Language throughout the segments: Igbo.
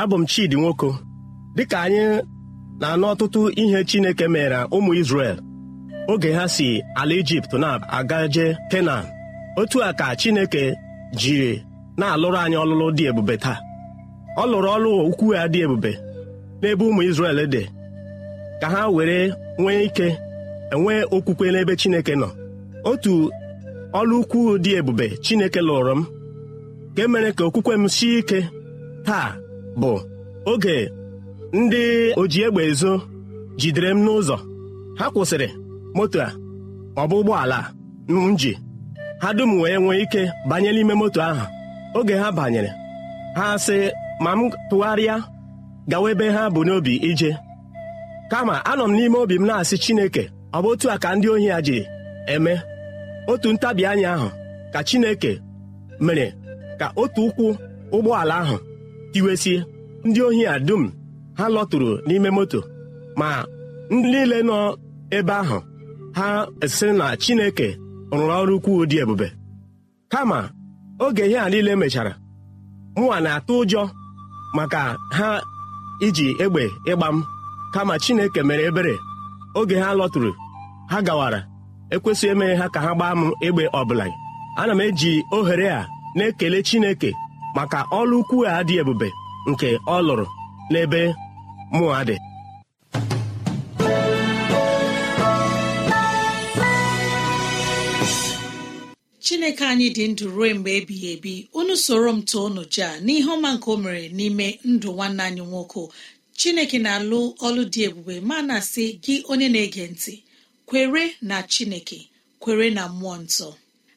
Abụ m Chidi Nwoko dịka anyị na-anụ ọtụtụ ihe Chineke mere ụmụ Izrel oge ha si ala Ijipt na-agaje Kenan. Otu a ka Chineke jiri na-alụrụ anyị ọlụlụ dị ebube taa. Ọ lụrụ ọlụ ukwu ya dị ebube n'ebe ụmụ Izrel dị ka ha were nwee ike enwee okwukwe n'ebe Chineke nọ. Otu ọlụ ukwu dị ebube Chineke lụrụ m ka e mere ka okwukwe m sie ike taa. Bụ oge ndị oji egbe ezo jidere m n'ụzọ. Ha kwụsịrị moto a ọ ụgbọala m ji. Ha dum wee nwee ike banye n'ime moto ahụ. Oge ha banyere ha sị ma m tụgharịa gawa ebe ha bụ n'obi ije. Kama anọ m n'ime obi m na-asị Chineke ọ bụ otu a ka ndị ohi ya ji eme? Otu ntabi anya ahụ ka Chineke mere ka otu ụkwụ ụgbọala ahụ tiwesie ndị ohi a dum ha lọtụrụ n'ime moto ma ndị niile nọ ebe ahụ ha sịrị na Chineke rụrụ ọrụ ukwu dị ebube. Kama oge ihe a niile mechara mụnwa na-atụ ụjọ maka ha iji egbe ịgba m. Kama Chineke mere ebere oge ha lọtụrụ ha gawara ekwesịghị emeghe ha ka ha gbaa m egbe ọbụla. Ana m eji ohere a na-ekele Chineke maka ọlụ ukwu a dị ebube nke ọ lụrụ n'ebe mụa dị. Chineke anyị dị ndụ ruo mgbe ebighị ebi unu soro m too unu jaa n'ihe ọma nke o mere n'ime ndụ nwanne anyị nwoke. Chineke na-alụ ọlụ dị ebube ma na-asị gị onye na-ege ntị kwere na chineke kwere na mmụọ nsọ.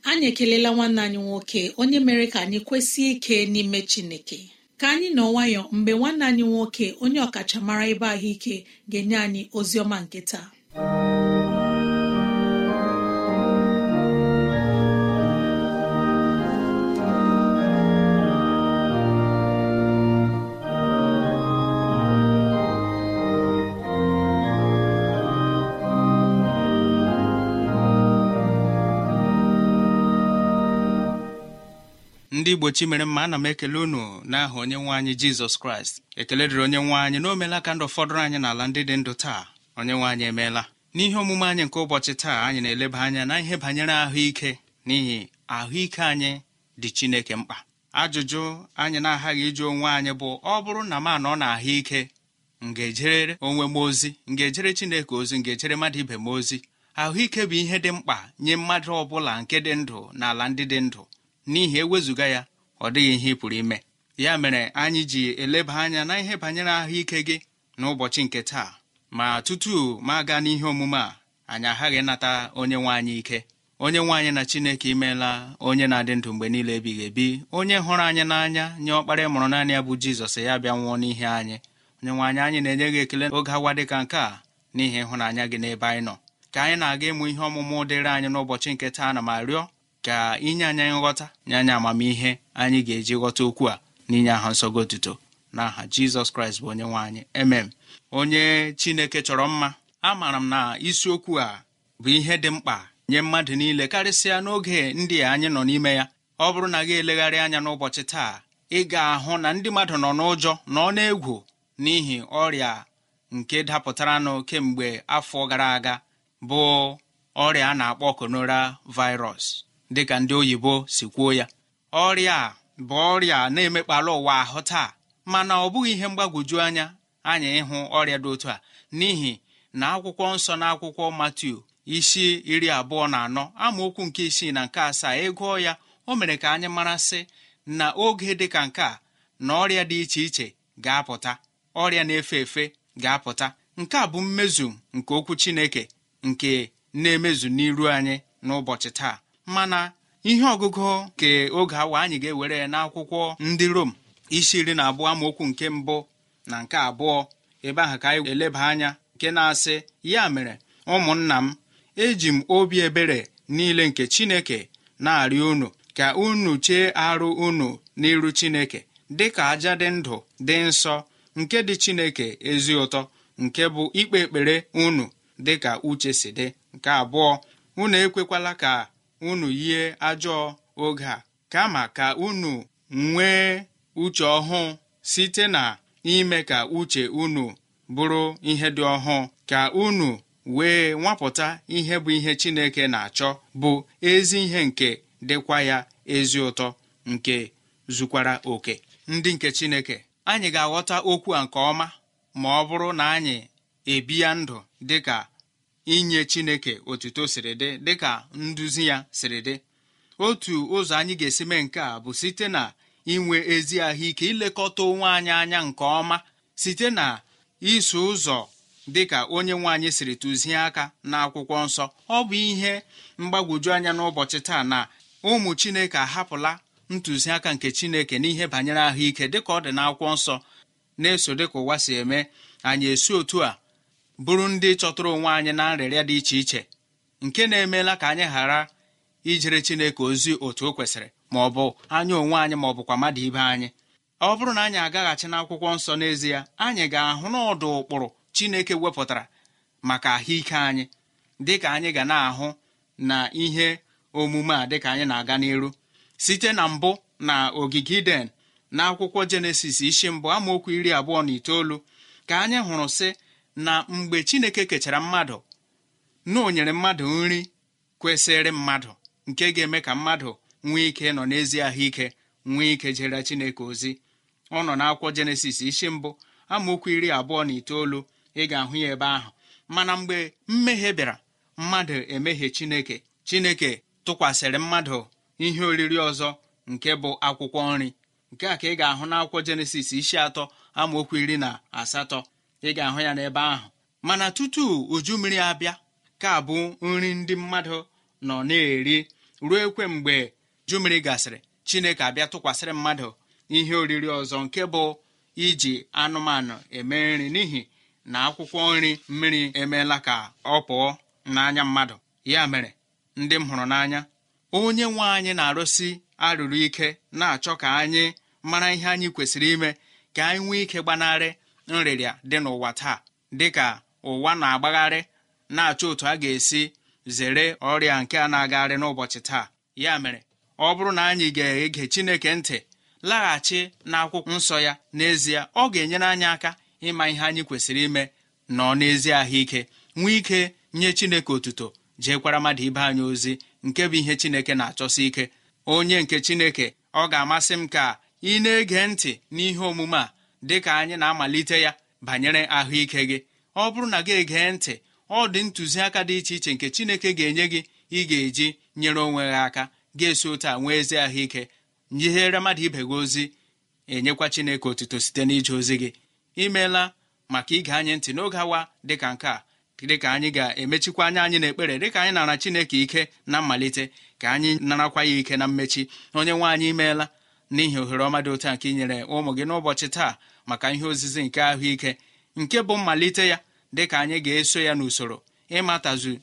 Anyị ekelela nwanne anyị nwoke onye mere ka anyị kwesị ike n'ime chineke. Ka anyị nọ nwayọ mgbe nwanne anyị nwoke onye ọkachamara ebe ahụike ga-enye anyị ozi ọma nke taa. Ndị igbochi mere mma ana m ekele unu n'aha onye nwe anyị jizọs kraịst. Ekele dịrị onye nwe anyị na o meela ka ndụ fọdụrụ anyị n'ala ndị dị ndụ taa. Onye nwe anyị emeela. N'ihe omume anyị nke ụbọchị taa anyị na-eleba anya na ihe banyere ahụike n'ihi ahụike anyị dị chineke mkpa. Ajụjụ anyị na-aghaghị ịjụ onwe anyị bụ ọ bụrụ na m anọ na ahụike m ga-ejere onwe m ozi m ga-ejere chineke ozi m ga-ejere mmadụ ibe m ozi. Ahụike bụ ihe dị mkpa nye mmadụ ọ bụla nke dị ndụ n'ala ndị dị ndụ. N'ihi ewezụga ya ọ dịghị ihe ị pụrụ ime. Ya mere anyị ji eleba anya na ihe banyere ahụike gị n'ụbọchị nke taa. Ma tutu ma gaa n'ihe omume a anyị aghaghị ịnata onye nwe anyị ike. Onye nwe anyị na chineke imeela onye na-adị ndụ mgbe niile ebighị ebi. Onye hụrụ anyị n'anya nye ọkpara mụrụ naanị ya bụ jizọs ya bịa nwụọ n'ihe anyị. Onye nwe anyị anyị na-enye gị ekele oge awa dịka nke a n'ihi ịhụnanya gị n'ebe anyị nọ. Ka anyị na-aga ịmụ ihe ọmụmụ dịrị anyị n'ụbọchị nke taa na ma rịọ ka inye anyị nghọta nye anyị amamihe anyị ga-eji ghọta okwu a n'inye aha nsọ gị otuto. N'aha jizọs kraịst bụ onye nwe anyị. Emem onye chineke chọrọ mma amaara m na isiokwu a bụ ihe dị mkpa nye mmadụ niile karịsịa n'oge ndị anyị nọ n'ime ya. Ọ bụrụ na gị elegharị anya n'ụbọchị taa ị ga-ahụ na ndị mmadụ nọ n'ụjọ nọ n'egwu n'ihi ọrịa nke dapụtaranụ kemgbe afọ gara aga bụ ọrịa a na-akpọ konora virus dịka ndị oyibo si kwuo ya. Ọrịa a bụ ọrịa na-emekpala ụwa ahụ taa mana ọ bụghị ihe mgbagwoju anya anyị ịhụ ọrịa dị otu a n'ihi na akwụkwọ nsọ na akwụkwọ Matiu isi iri abụọ na anọ amaokwu nke isii na nke asaa ịgụọ ya o mere ka anyị marasị na oge dị ka nke a na ọrịa dị iche iche ga-apụta ọrịa na-efe efe ga-apụta. Nke a bụ mmezu nke okwu Chineke nke na-emezu n'iru anyị n'ụbọchị taa. Mana ihe ọgụgụ nke oge awa anyị ga-ewere n'akwụkwọ ndị Rom isi iri na abụọ amaokwu nke mbụ na nke abụọ ebe ahụ ka anyị eleba anya nke na-asị ya mere ụmụnna m eji m obi ebere niile nke Chineke na-arịọ unu ka unu chee arụ unu n'iru Chineke dị ka aja dị ndụ dị nsọ nke dị Chineke ezi ụtọ nke bụ ikpe ekpere unu dị ka uche si dị. Nke abụọ unu ekwekwala ka unu yie ajọọ oge a kama ka unu nwee uche ọhụụ site na ime ka uche unu bụrụ ihe dị ọhụụ ka unu wee nwapụta ihe bụ ihe Chineke na-achọ bụ ezi ihe nke dịkwa ya ezi ụtọ nke zukwara oke. Ndị nke Chineke anyị ga-aghọta okwu a nke ọma ma ọ bụrụ na anyị ebi ya ndụ dịka inye Chineke otuto siri dị dịka nduzi ya siri dị. Otu ụzọ anyị ga-esi mee nke a bụ site na inwe ezi ahụike ilekọta onwe anyị anya nke ọma site na iso ụzọ dịka onye nwe anyị siri tụzie aka n'akwụkwọ nsọ. Ọ bụ ihe mgbagwoju anya n'ụbọchị taa na ụmụ Chineke ahapụla ntụziaka nke Chineke n'ihe banyere ahụike dịka ọ dị n'akwụkwọ nsọ na-eso dịka ụwa si eme. Anyị esi otu a bụrụ ndị chọtụrụ onwe anyị na nrịrịa dị iche iche nke na-emeela ka anyị ghara ijere Chineke ozi otu o kwesịrị ma ọ bụ anya onwe anyị ma ọ bụkwa mmadụ ibe anyị. Ọ bụrụ na anyị agaghachi n'akwụkwọ nsọ n'ezie anyị ga-ahụ n'ọdụ ụkpụrụ Chineke wepụtara maka ahụike anyị dịka anyị ga na-ahụ na ihe omume a dịka anyị na-aga n'iru. Site na mbụ na ogige Iden na akwụkwọ Jenesis isi mbụ amaokwu iri abụọ na itoolu ka anyị hụrụ sị na mgbe Chineke kechara mmadụ na o nyere mmadụ nri kwesịrị mmadụ nke ga-eme ka mmadụ nwee ike nọ n'ezi ahụike nwee ike jere Chineke ozi. Ọ nọ n'akwụkwọ Jenesis isi mbụ amaokwu iri abụọ na itoolu ị ga-ahụ ya ebe ahụ. Mana mgbe mmehie bịara mmadụ emehie Chineke. Chineke tụkwasịrị mmadụ ihe oriri ọzọ nke bụ akwụkwọ nri. Nke a ka ị ga-ahụ n'akwụkwọ Jenesis isi atọ amaokwu iri na asatọ. Ị ga-ahụ ya n'ebe ahụ. Mana tutu uju mmiri abịa ka bụ nri ndị mmadụ nọ na-eri ruo ekwe mgbe uju mmiri gasịrị Chineke abịa tụkwasịrị mmadụ ihe oriri ọzọ nke bụ iji anụmanụ eme nri n'ihi na akwụkwọ nri mmiri emeela ka ọ pụọ n'anya mmadụ. Ya mere ndị m hụrụ n'anya onye nwe anyị na-arụsi arụrụ ike na-achọ ka anyị mara ihe anyị kwesịrị ime ka anyị nwee ike gbanarị nrịrịa dị n'ụwa taa dịka ụwa na-agbagharị na-achọ otu a ga-esi zere ọrịa nke a na-agagharị n'ụbọchị taa. Ya mere ọ bụrụ na anyị ga-ege chineke ntị laghachi n'akwụkwọ nsọ ya. N'ezie ọ ga-enyere anyị aka ịma ihe anyị kwesịrị ime nọ n'ezi ahụike nwee ike nye chineke otuto jeekwara mmadụ ibe anyị ozi nke bụ ihe chineke na-achọsi ike. Onye nke chineke ọ ga-amasị m ka ị na-ege ntị n'ihe omume a. dị ka anyị na-amalite ya banyere ahụike gị. Ọ bụrụ na gị egee ntị ọ dị ntụziaka dị iche iche nke chineke ga-enye gị ị ga-eji nyere onwe gị aka ga-esi otu nwee ezi ahụike. Nyihere mmadụ ibe gị ozi enyekwa chineke otuto site n'ije ozi gị. Imeela maka ige anyị ntị n'oge awa dịka nke a dịka anyị ga-emechikwa anya anyị n'ekpere dịka anyị nara chineke ike na mmalite ka anyị narakwa ya ike na mmechi. Onye nwe anyị imeela n'ihi ohere ọma dị otu nke inyere ụmụ gị n'ụbọchị taa maka ihe ozizi nke ahụike nke bụ mmalite ya dịka anyị ga-eso ya n'usoro ịmatazu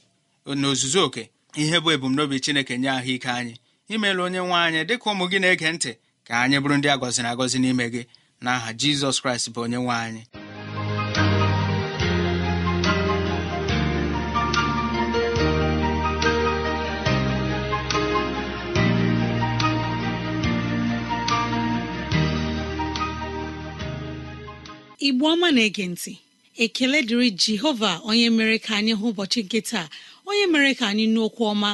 n'ozuzu oke ihe bụ ebumnobi chineke nye ahụike anyị. Imeela onye nwe anyị dịka ụmụ gị na-ege ntị ka anyị bụrụ ndị a agọzi n'ime gị. N'aha jizọs kraịst bụ onye nwe anyị. Igbo ọma na-ege ntị ekele dịrị jehova onye mere ka anyị hụ ụbọchị nke taa onye mere ka anyị nụ okwu ọma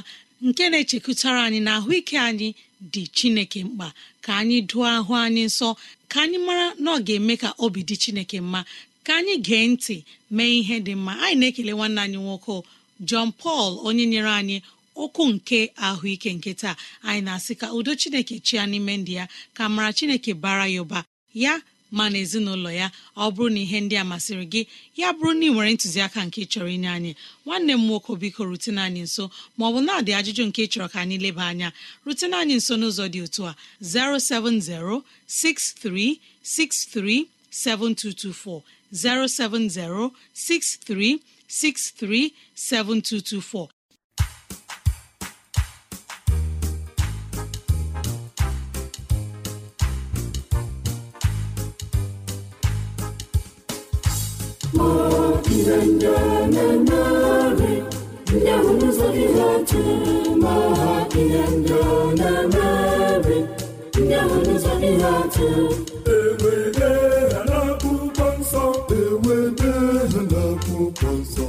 nke na-echekwutara anyị na ahụike anyị dị chineke mkpa. Ka anyị dụọ ahụ anyị nsọ ka anyị mara na ọ ga-eme ka obi dị chineke mma ka anyị gee ntị mee ihe dị mma. Anyị na-ekele nwanne anyị nwoke John Paul onye nyere anyị okwu nke ahụike nke taa. Anyị na-asị ka udo chineke chia n'ime ndị ya ka mara chineke bara ya ụba. Ya ma na ezinụlọ ya ọ bụrụ na ihe ndị a masịrị gị ya bụrụ na ị nwere ntụziaka nke chọrọ inye anyị nwanne m nwoke biko rutene anyị nso maọbụ na-adị ajụjụ nke chọrọ ka anyị leba anya rutene anyị nso n'ụzọ dị otu a 070 6363 7224 070 6363 7224 ihe ndị na-emeri ndị ahụ n'ụzọ ma ha ihe ndị a na-emeri ndị nsọ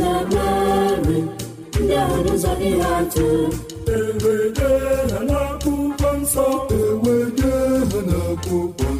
na-emeri ndị ahụ n'ụzọ ihe atụ ewede ha nsọ ewede ha n'akwụkwọ nsọ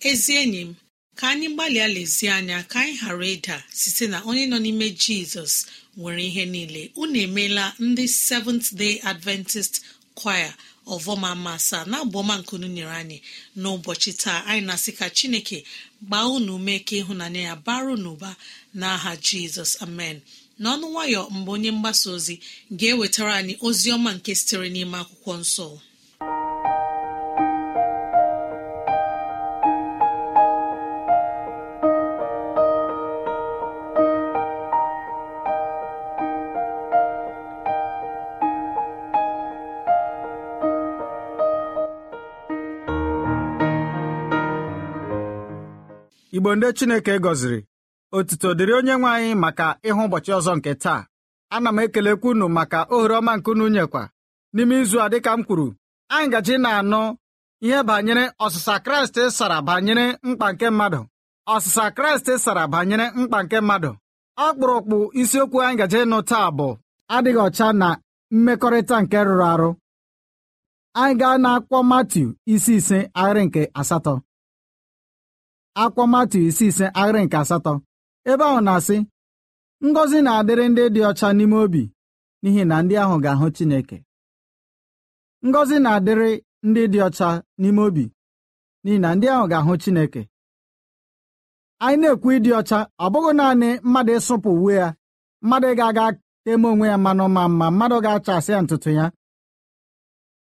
ezi enyi m ka anyị gbalịa lezie anya ka anyị ghara ịda site na onye nọ n'ime jizọs nwere ihe niile. Unu emeela ndị seventh day adventist choir ọvọma masa na abụọma nkunu nyere anyị. N'ụbọchị taa anyị na-asị ka chineke gbaa unu ume ka ịhụnanya ya baru n'ụba n'aha jizọs. Amen. N'ọnụ nwayọ mgbe onye mgbasa ozi ga-ewetara anyị ozi ọma nke sitere n'ime akwụkwọ nsọ. Igbo ndị chineke gọziri otuto dịrị onye nwe anyị maka ịhụ ụbọchị ọzọ nke taa. Ana m ekelekwa unu maka ohere ọma nke unu nyekwa. N'ime izu a dịka m kwuru anyị gaji na-anụ ihe banyere ọsịsa kraịst sara banyere mkpa nke mmadụ. Ọsịsa kraịst sara banyere mkpa nke mmadụ. Ọkpụrụkpụ isiokwu anyị gaji ịnụ taa bụ adịghị ọcha na mmekọrịta nke rụrụ arụ. Anyị gaa n'akwụkwọ Matiu isi ise ahịrị nke asatọ. Akwụkwọ Matiu isi ise ahịrị nke asatọ. Ebe ahụ na-asị ngọzi na-adịrị ndị dị ọcha n'ime obi n'ihi na ndị ahụ ga-ahụ Chineke. Ngọzi na-adịrị ndị dị ọcha n'ime obi n'ihi na ndị ahụ ga-ahụ Chineke. Anyị na-ekwu ịdị ọcha ọ bụghị naanị mmadụ ịsụpụ uwe ya mmadụ ga-aga teme onwe ya mmanụ ma mma mmadụ ga-achasị ya ntutu ya.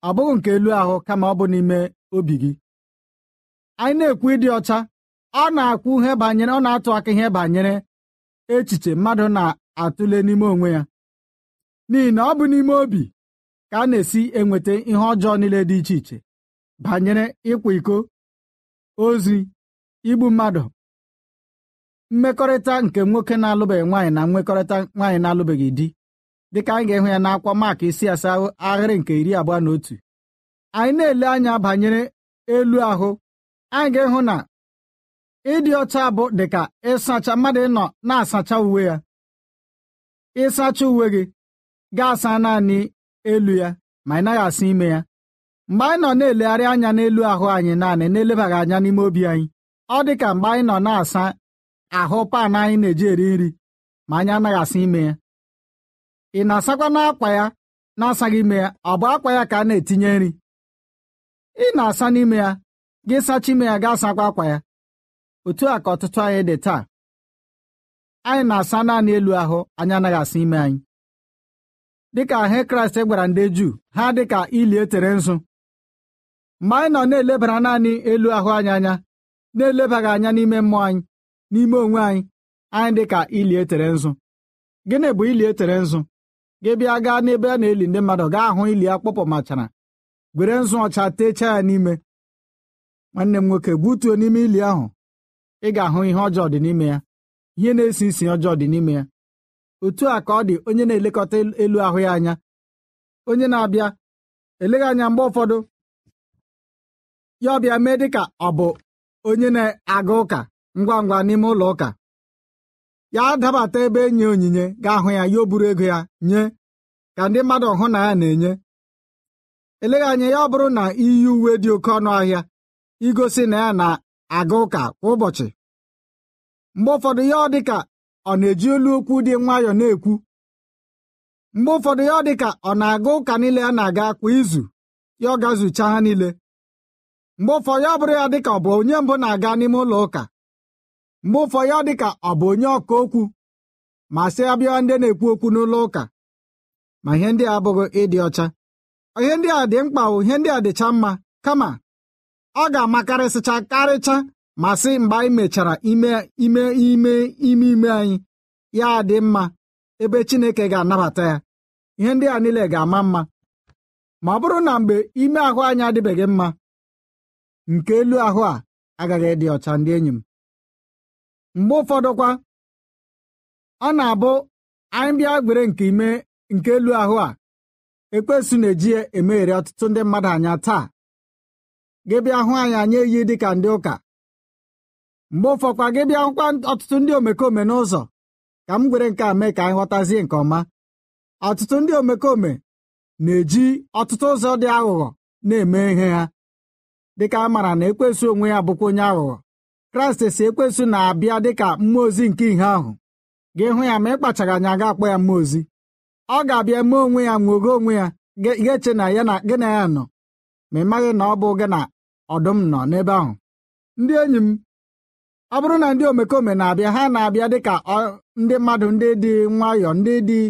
Ọ bụghị nke elu ahụ kama ọ bụ n'ime obi gị. Anyị na-ekwu ịdị ọcha ọ na-akwụ ihe banyere ọ na-atụ aka ihe banyere echiche mmadụ na-atụle n'ime onwe ya. N'ihi na ọ bụ n'ime obi ka a na-esi enweta ihe ọjọọ niile dị iche iche banyere ịkwa iko ozi igbu mmadụ mmekọrịta nke nwoke na-alụbeghị nwaanyị na mmekọrịta nwaanyị na-alụbeghị di. Dịka anyị ga-ehụ ya n'akwa maka isi asaa ahịrị nke iri abụọ na otu. Anyị na-ele anya banyere elu ahụ. Anyị ga-ehụ na ịdị ọcha bụ dịka ịsacha mmadụ ịnọ na-asacha uwe ya. Ịsacha uwe gị ga-asa naanị elu ya ma ị naghị asa ime ya. Mgbe anyị nọ na-elegharị anya n'elu ahụ anyị naanị na-elebaghị anya n'ime obi anyị ọ dị ka mgbe anyị nọ na-asa ahụ pan anyị na-eji eri nri ma anyị anaghị asa ime ya. Ị na-asakwa n'akwa ya na-asaghị ime ya? Ọ bụ akwa ya ka a na-etinye nri? Ị na-asa n'ime ya gị sacha ime ya gaa sakwa akwa ya. Otu a ka ọtụtụ anyị dị taa. Anyị na-asa naanị elu ahụ anyị anaghị asa ime anyị. Dịka ahụ kraịst gwara ndị juu ha dịka ili etere nzu. Mgbe anyị nọ na-elebara naanị elu ahụ anyị anya na-elebaghị anya n'ime mmụọ anyị n'ime onwe anyị anyị dịka ili etere nzu. Gịnị bụ ili etere nzu? Gị bịa gaa n'ebe a na-eli ndị mmadụ gaa hụ ili akpụpụ machara gwere nzu ọcha techaa ya n'ime. Nwanne m nwoke butuo n'ime ili ahụ. Ị ga-ahụ ihe ọjọọ dị n'ime ya. Ihe na-esi isi ọjọọ dị n'ime ya. Otu a ka ọ dị onye na-elekọta elu ahụ ya anya. Onye na-abịa eleghị anya mgbe ụfọdụ ya ọbịa mee dịka ọ bụ onye na-aga ụka ngwa ngwa n'ime ụlọ ụka. Ya dabata ebe enye onyinye ga-ahụ ya ya o buru ego ya nye ka ndị mmadụ hụ na ya na-enye. Eleghị anya ya ọ bụrụ na iyi uwe dị oke ọnụ ahịa igosi na ya na-aga ụka kwa ụbọchị. Mgbe ụfọdụ ya ọ dị ka ọ na-eji olu okwu dị nwayọọ na-ekwu. Mgbe ụfọdụ ya ọ dị ka ọ na-aga ụka niile a na-aga kwa izu ya ọ gazucha ha niile. Mgbe ụfọdụ ya bụrụ ya dị ka ọ bụ onye mbụ na-aga n'ime ụlọ ụka. Mgbe ụfọdụ ya dị ka ọ bụ onye ọka okwu ma sị abịa ndị na-ekwu okwu n'ụlọ ụka. Ma ihe ndị a abụghị ịdị ọcha. Ihe ndị a dị mkpa ihe ndị a dịcha mma kama ọ ga-amakarịsịcha karịcha ma sị mgbe anyị mechara ime ime ime ime ime anyị ya dị mma ebe Chineke ga-anabata ya. Ihe ndị a niile ga-ama mma. Ma ọ bụrụ na mgbe ime ahụ anyị adịbeghị mma nke elu ahụ a agaghị ịdị ọcha ndị enyi m. Mgbe ụfọdụkwa ọ na-abụ anyị bịa gwere nke ime nke elu ahụ a ekpesu na-eji emeghere ọtụtụ ndị mmadụ anya taa. Gị bịa hụ anyị anyị eyi dịka ndị ụka. Mgbe ụfọkwa gị bịa hụkwa ọtụtụ ndị omekome n'ụzọ ka m gwere nke a mee ka anyị ghọtazie nke ọma. Ọtụtụ ndị omekome na-eji ọtụtụ ụzọ dị aghụghọ na-eme ihe ha. Dịka a maara na ekwesu onwe ya bụkwa onye aghụghọ. Kraịst si ekwesu na-abịa dịka mmụọ ozi nke ihe ahụ. Gị hụ ya ma ị kpachara anya ga akpọ ya mmụọ ozi. Ọ ga-abịa mee onwe ya nwogo onwe ya ga-eche gị na ya nọ. Ma ị maghị na ọ bụ gị na ọdụm nọ n'ebe ahụ. Ndị enyi m ọ bụrụ na ndị omekome na-abịa ha na-abịa dịka ndị mmadụ ndị dị nwayọọ ndị dị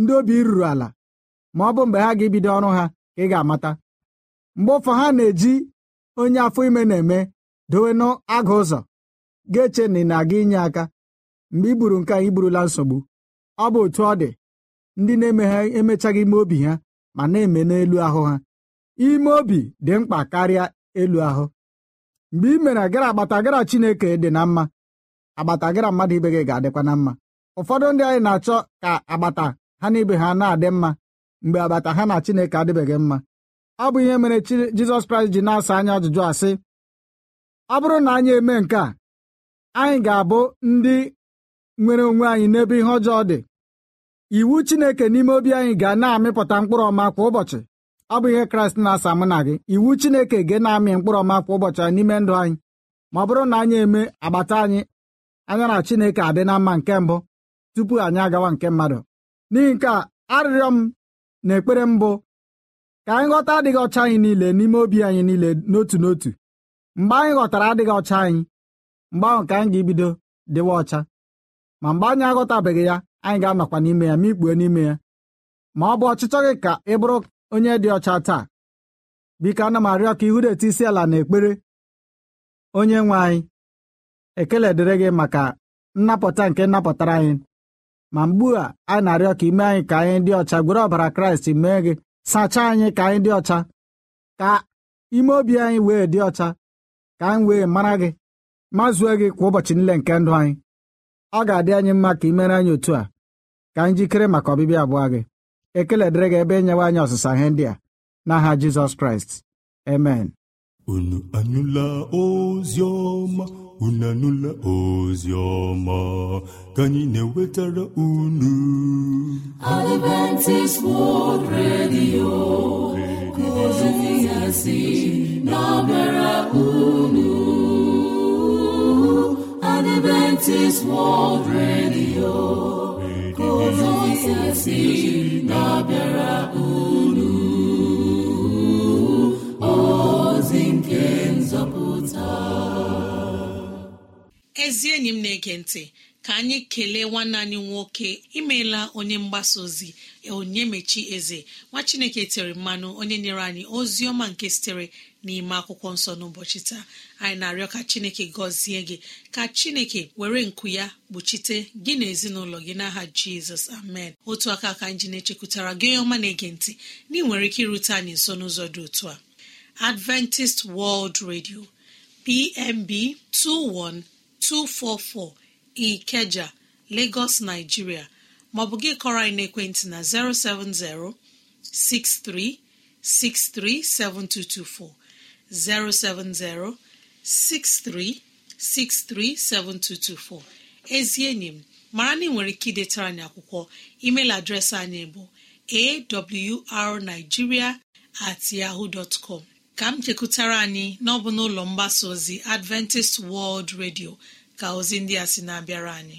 ndị obi ruru ala ma ọ bụ mgbe ha ga-ebido ọrụ ha ka ị ga-amata. Mgbe ụfọ ha na-eji onye afọ ime na-eme dowe n'agụ ụzọ ga-eche na ị na-aga inye aka. Mgbe i buru nke a i burula nsogbu. Ọ bụ otu ọ dị. Ndị na-eme ha emechaghị ime obi ha ma na-eme n'elu ahụ ha. Ime obi dị mkpa karịa elu ahụ. Mgbe ị mere gara agbata gara Chineke dị na mma agbata gara mmadụ ibe gị ga-adịkwa na mma. Ụfọdụ ndị anyị na-achọ ka agbata ha na ibe ha na-adị mma mgbe agbata ha na Chineke adịbeghị mma. Ọ bụ ihe mere Jizọs Kraịst ji na-asa anya ajụjụ asị ọ bụrụ na anyị eme nke a anyị ga-abụ ndị nwere onwe anyị n'ebe ihe ọjọọ dị. Iwu Chineke n'ime obi anyị ga na-amịpụta mkpụrụ ọma kwa ụbọchị. Ọ bụ ihe Kraịst na-asa mụ na gị. Iwu Chineke ga na-amị mkpụrụ ọma kwa ụbọchị n'ime ndụ anyị. Ma ọ bụrụ na anyị eme agbata anyị anya na Chineke adị na mma nke mbụ tupu anyị agawa nke mmadụ. N'ihi nke a arịrịọ m na ekpere mbụ ka anyị ghọta adịghị ọcha anyị niile n'ime obi anyị niile n'otu n'otu. Mgbe anyị ghọtara adịghị ọcha anyị mgbe ahụ ka anyị ga-ebido dịwa ọcha. Ma mgbe anyị aghọtabeghị ya anyị ga-anọkwa n'ime ya ma ikpue n'ime ya. Ma ọ bụ ọchịchọ gị ka ị bụrụ onye dị ọcha taa. Biko ana m arịọ ka ihu etu isi ala na ekpere onye nwe anyị ekele dịrị gị maka nnapụta nke nnapụtara anyị. Ma mgbu a anyị na-arịọ ka ime anyị ka anyị dị ọcha gwere ọbara kraịst mee gị. Sachaa anyị ka anyị dị ọcha. Ka ime obi anyị wee dị ọcha. Ka anyị wee mara gị mazue gị kwa ụbọchị niile nke ndụ anyị. Ọ ga-adị anyị mma ka imere anyị otu a. Ka anyị jikere maka ọbịbịa abụọ gị. Ekele dịrị gị ebe enyewe anyị ọsịsa ihe ndị a. N'aha Jizọs Kraịst. Amen. Unu anụla ozi ọma? Unu anụla ozi ọma? Ka anyị na-ewetara unu. Adventist World Radio na-abịara unu. Adventist World Radio. Ezi enyi m na-ege ntị ka anyị kelee nwanne anyị nwoke imeela onye mgbasa ozi onye mechi eze nwa chineke tere mmanụ onye nyere anyị ozi ọma nke sitere n'ime akwụkwọ nsọ n'ụbọchị taa. Anyị na-arịọ ka chineke gọzie gị. Ka chineke were nku ya kpuchite gị na ezinụlọ gị n'aha jizọs. Amen. Otu aka ka anyị ji na-echekwutara gị onye ọma na-ege ntị na ị nwere ike irute anyị nso n'ụzọ dị otu a. Adventist world radio pmb 21244 ikeja lagos nigeria. Maọbụ gị kọrọ anyị n'ekwentị na 070 6363 7224 070 6363 7224 ezi enyi m mara na ị nwere ike idetara anyị akwụkwọ. Email adreesị anyị bụ awrnigeria at yahoo dot com. Ka m chekwutara anyị n'ọbụ n'ụlọ mgbasa ozi adventist world radio ka ozi ndị a sị na-abịara anyị.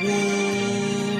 gboo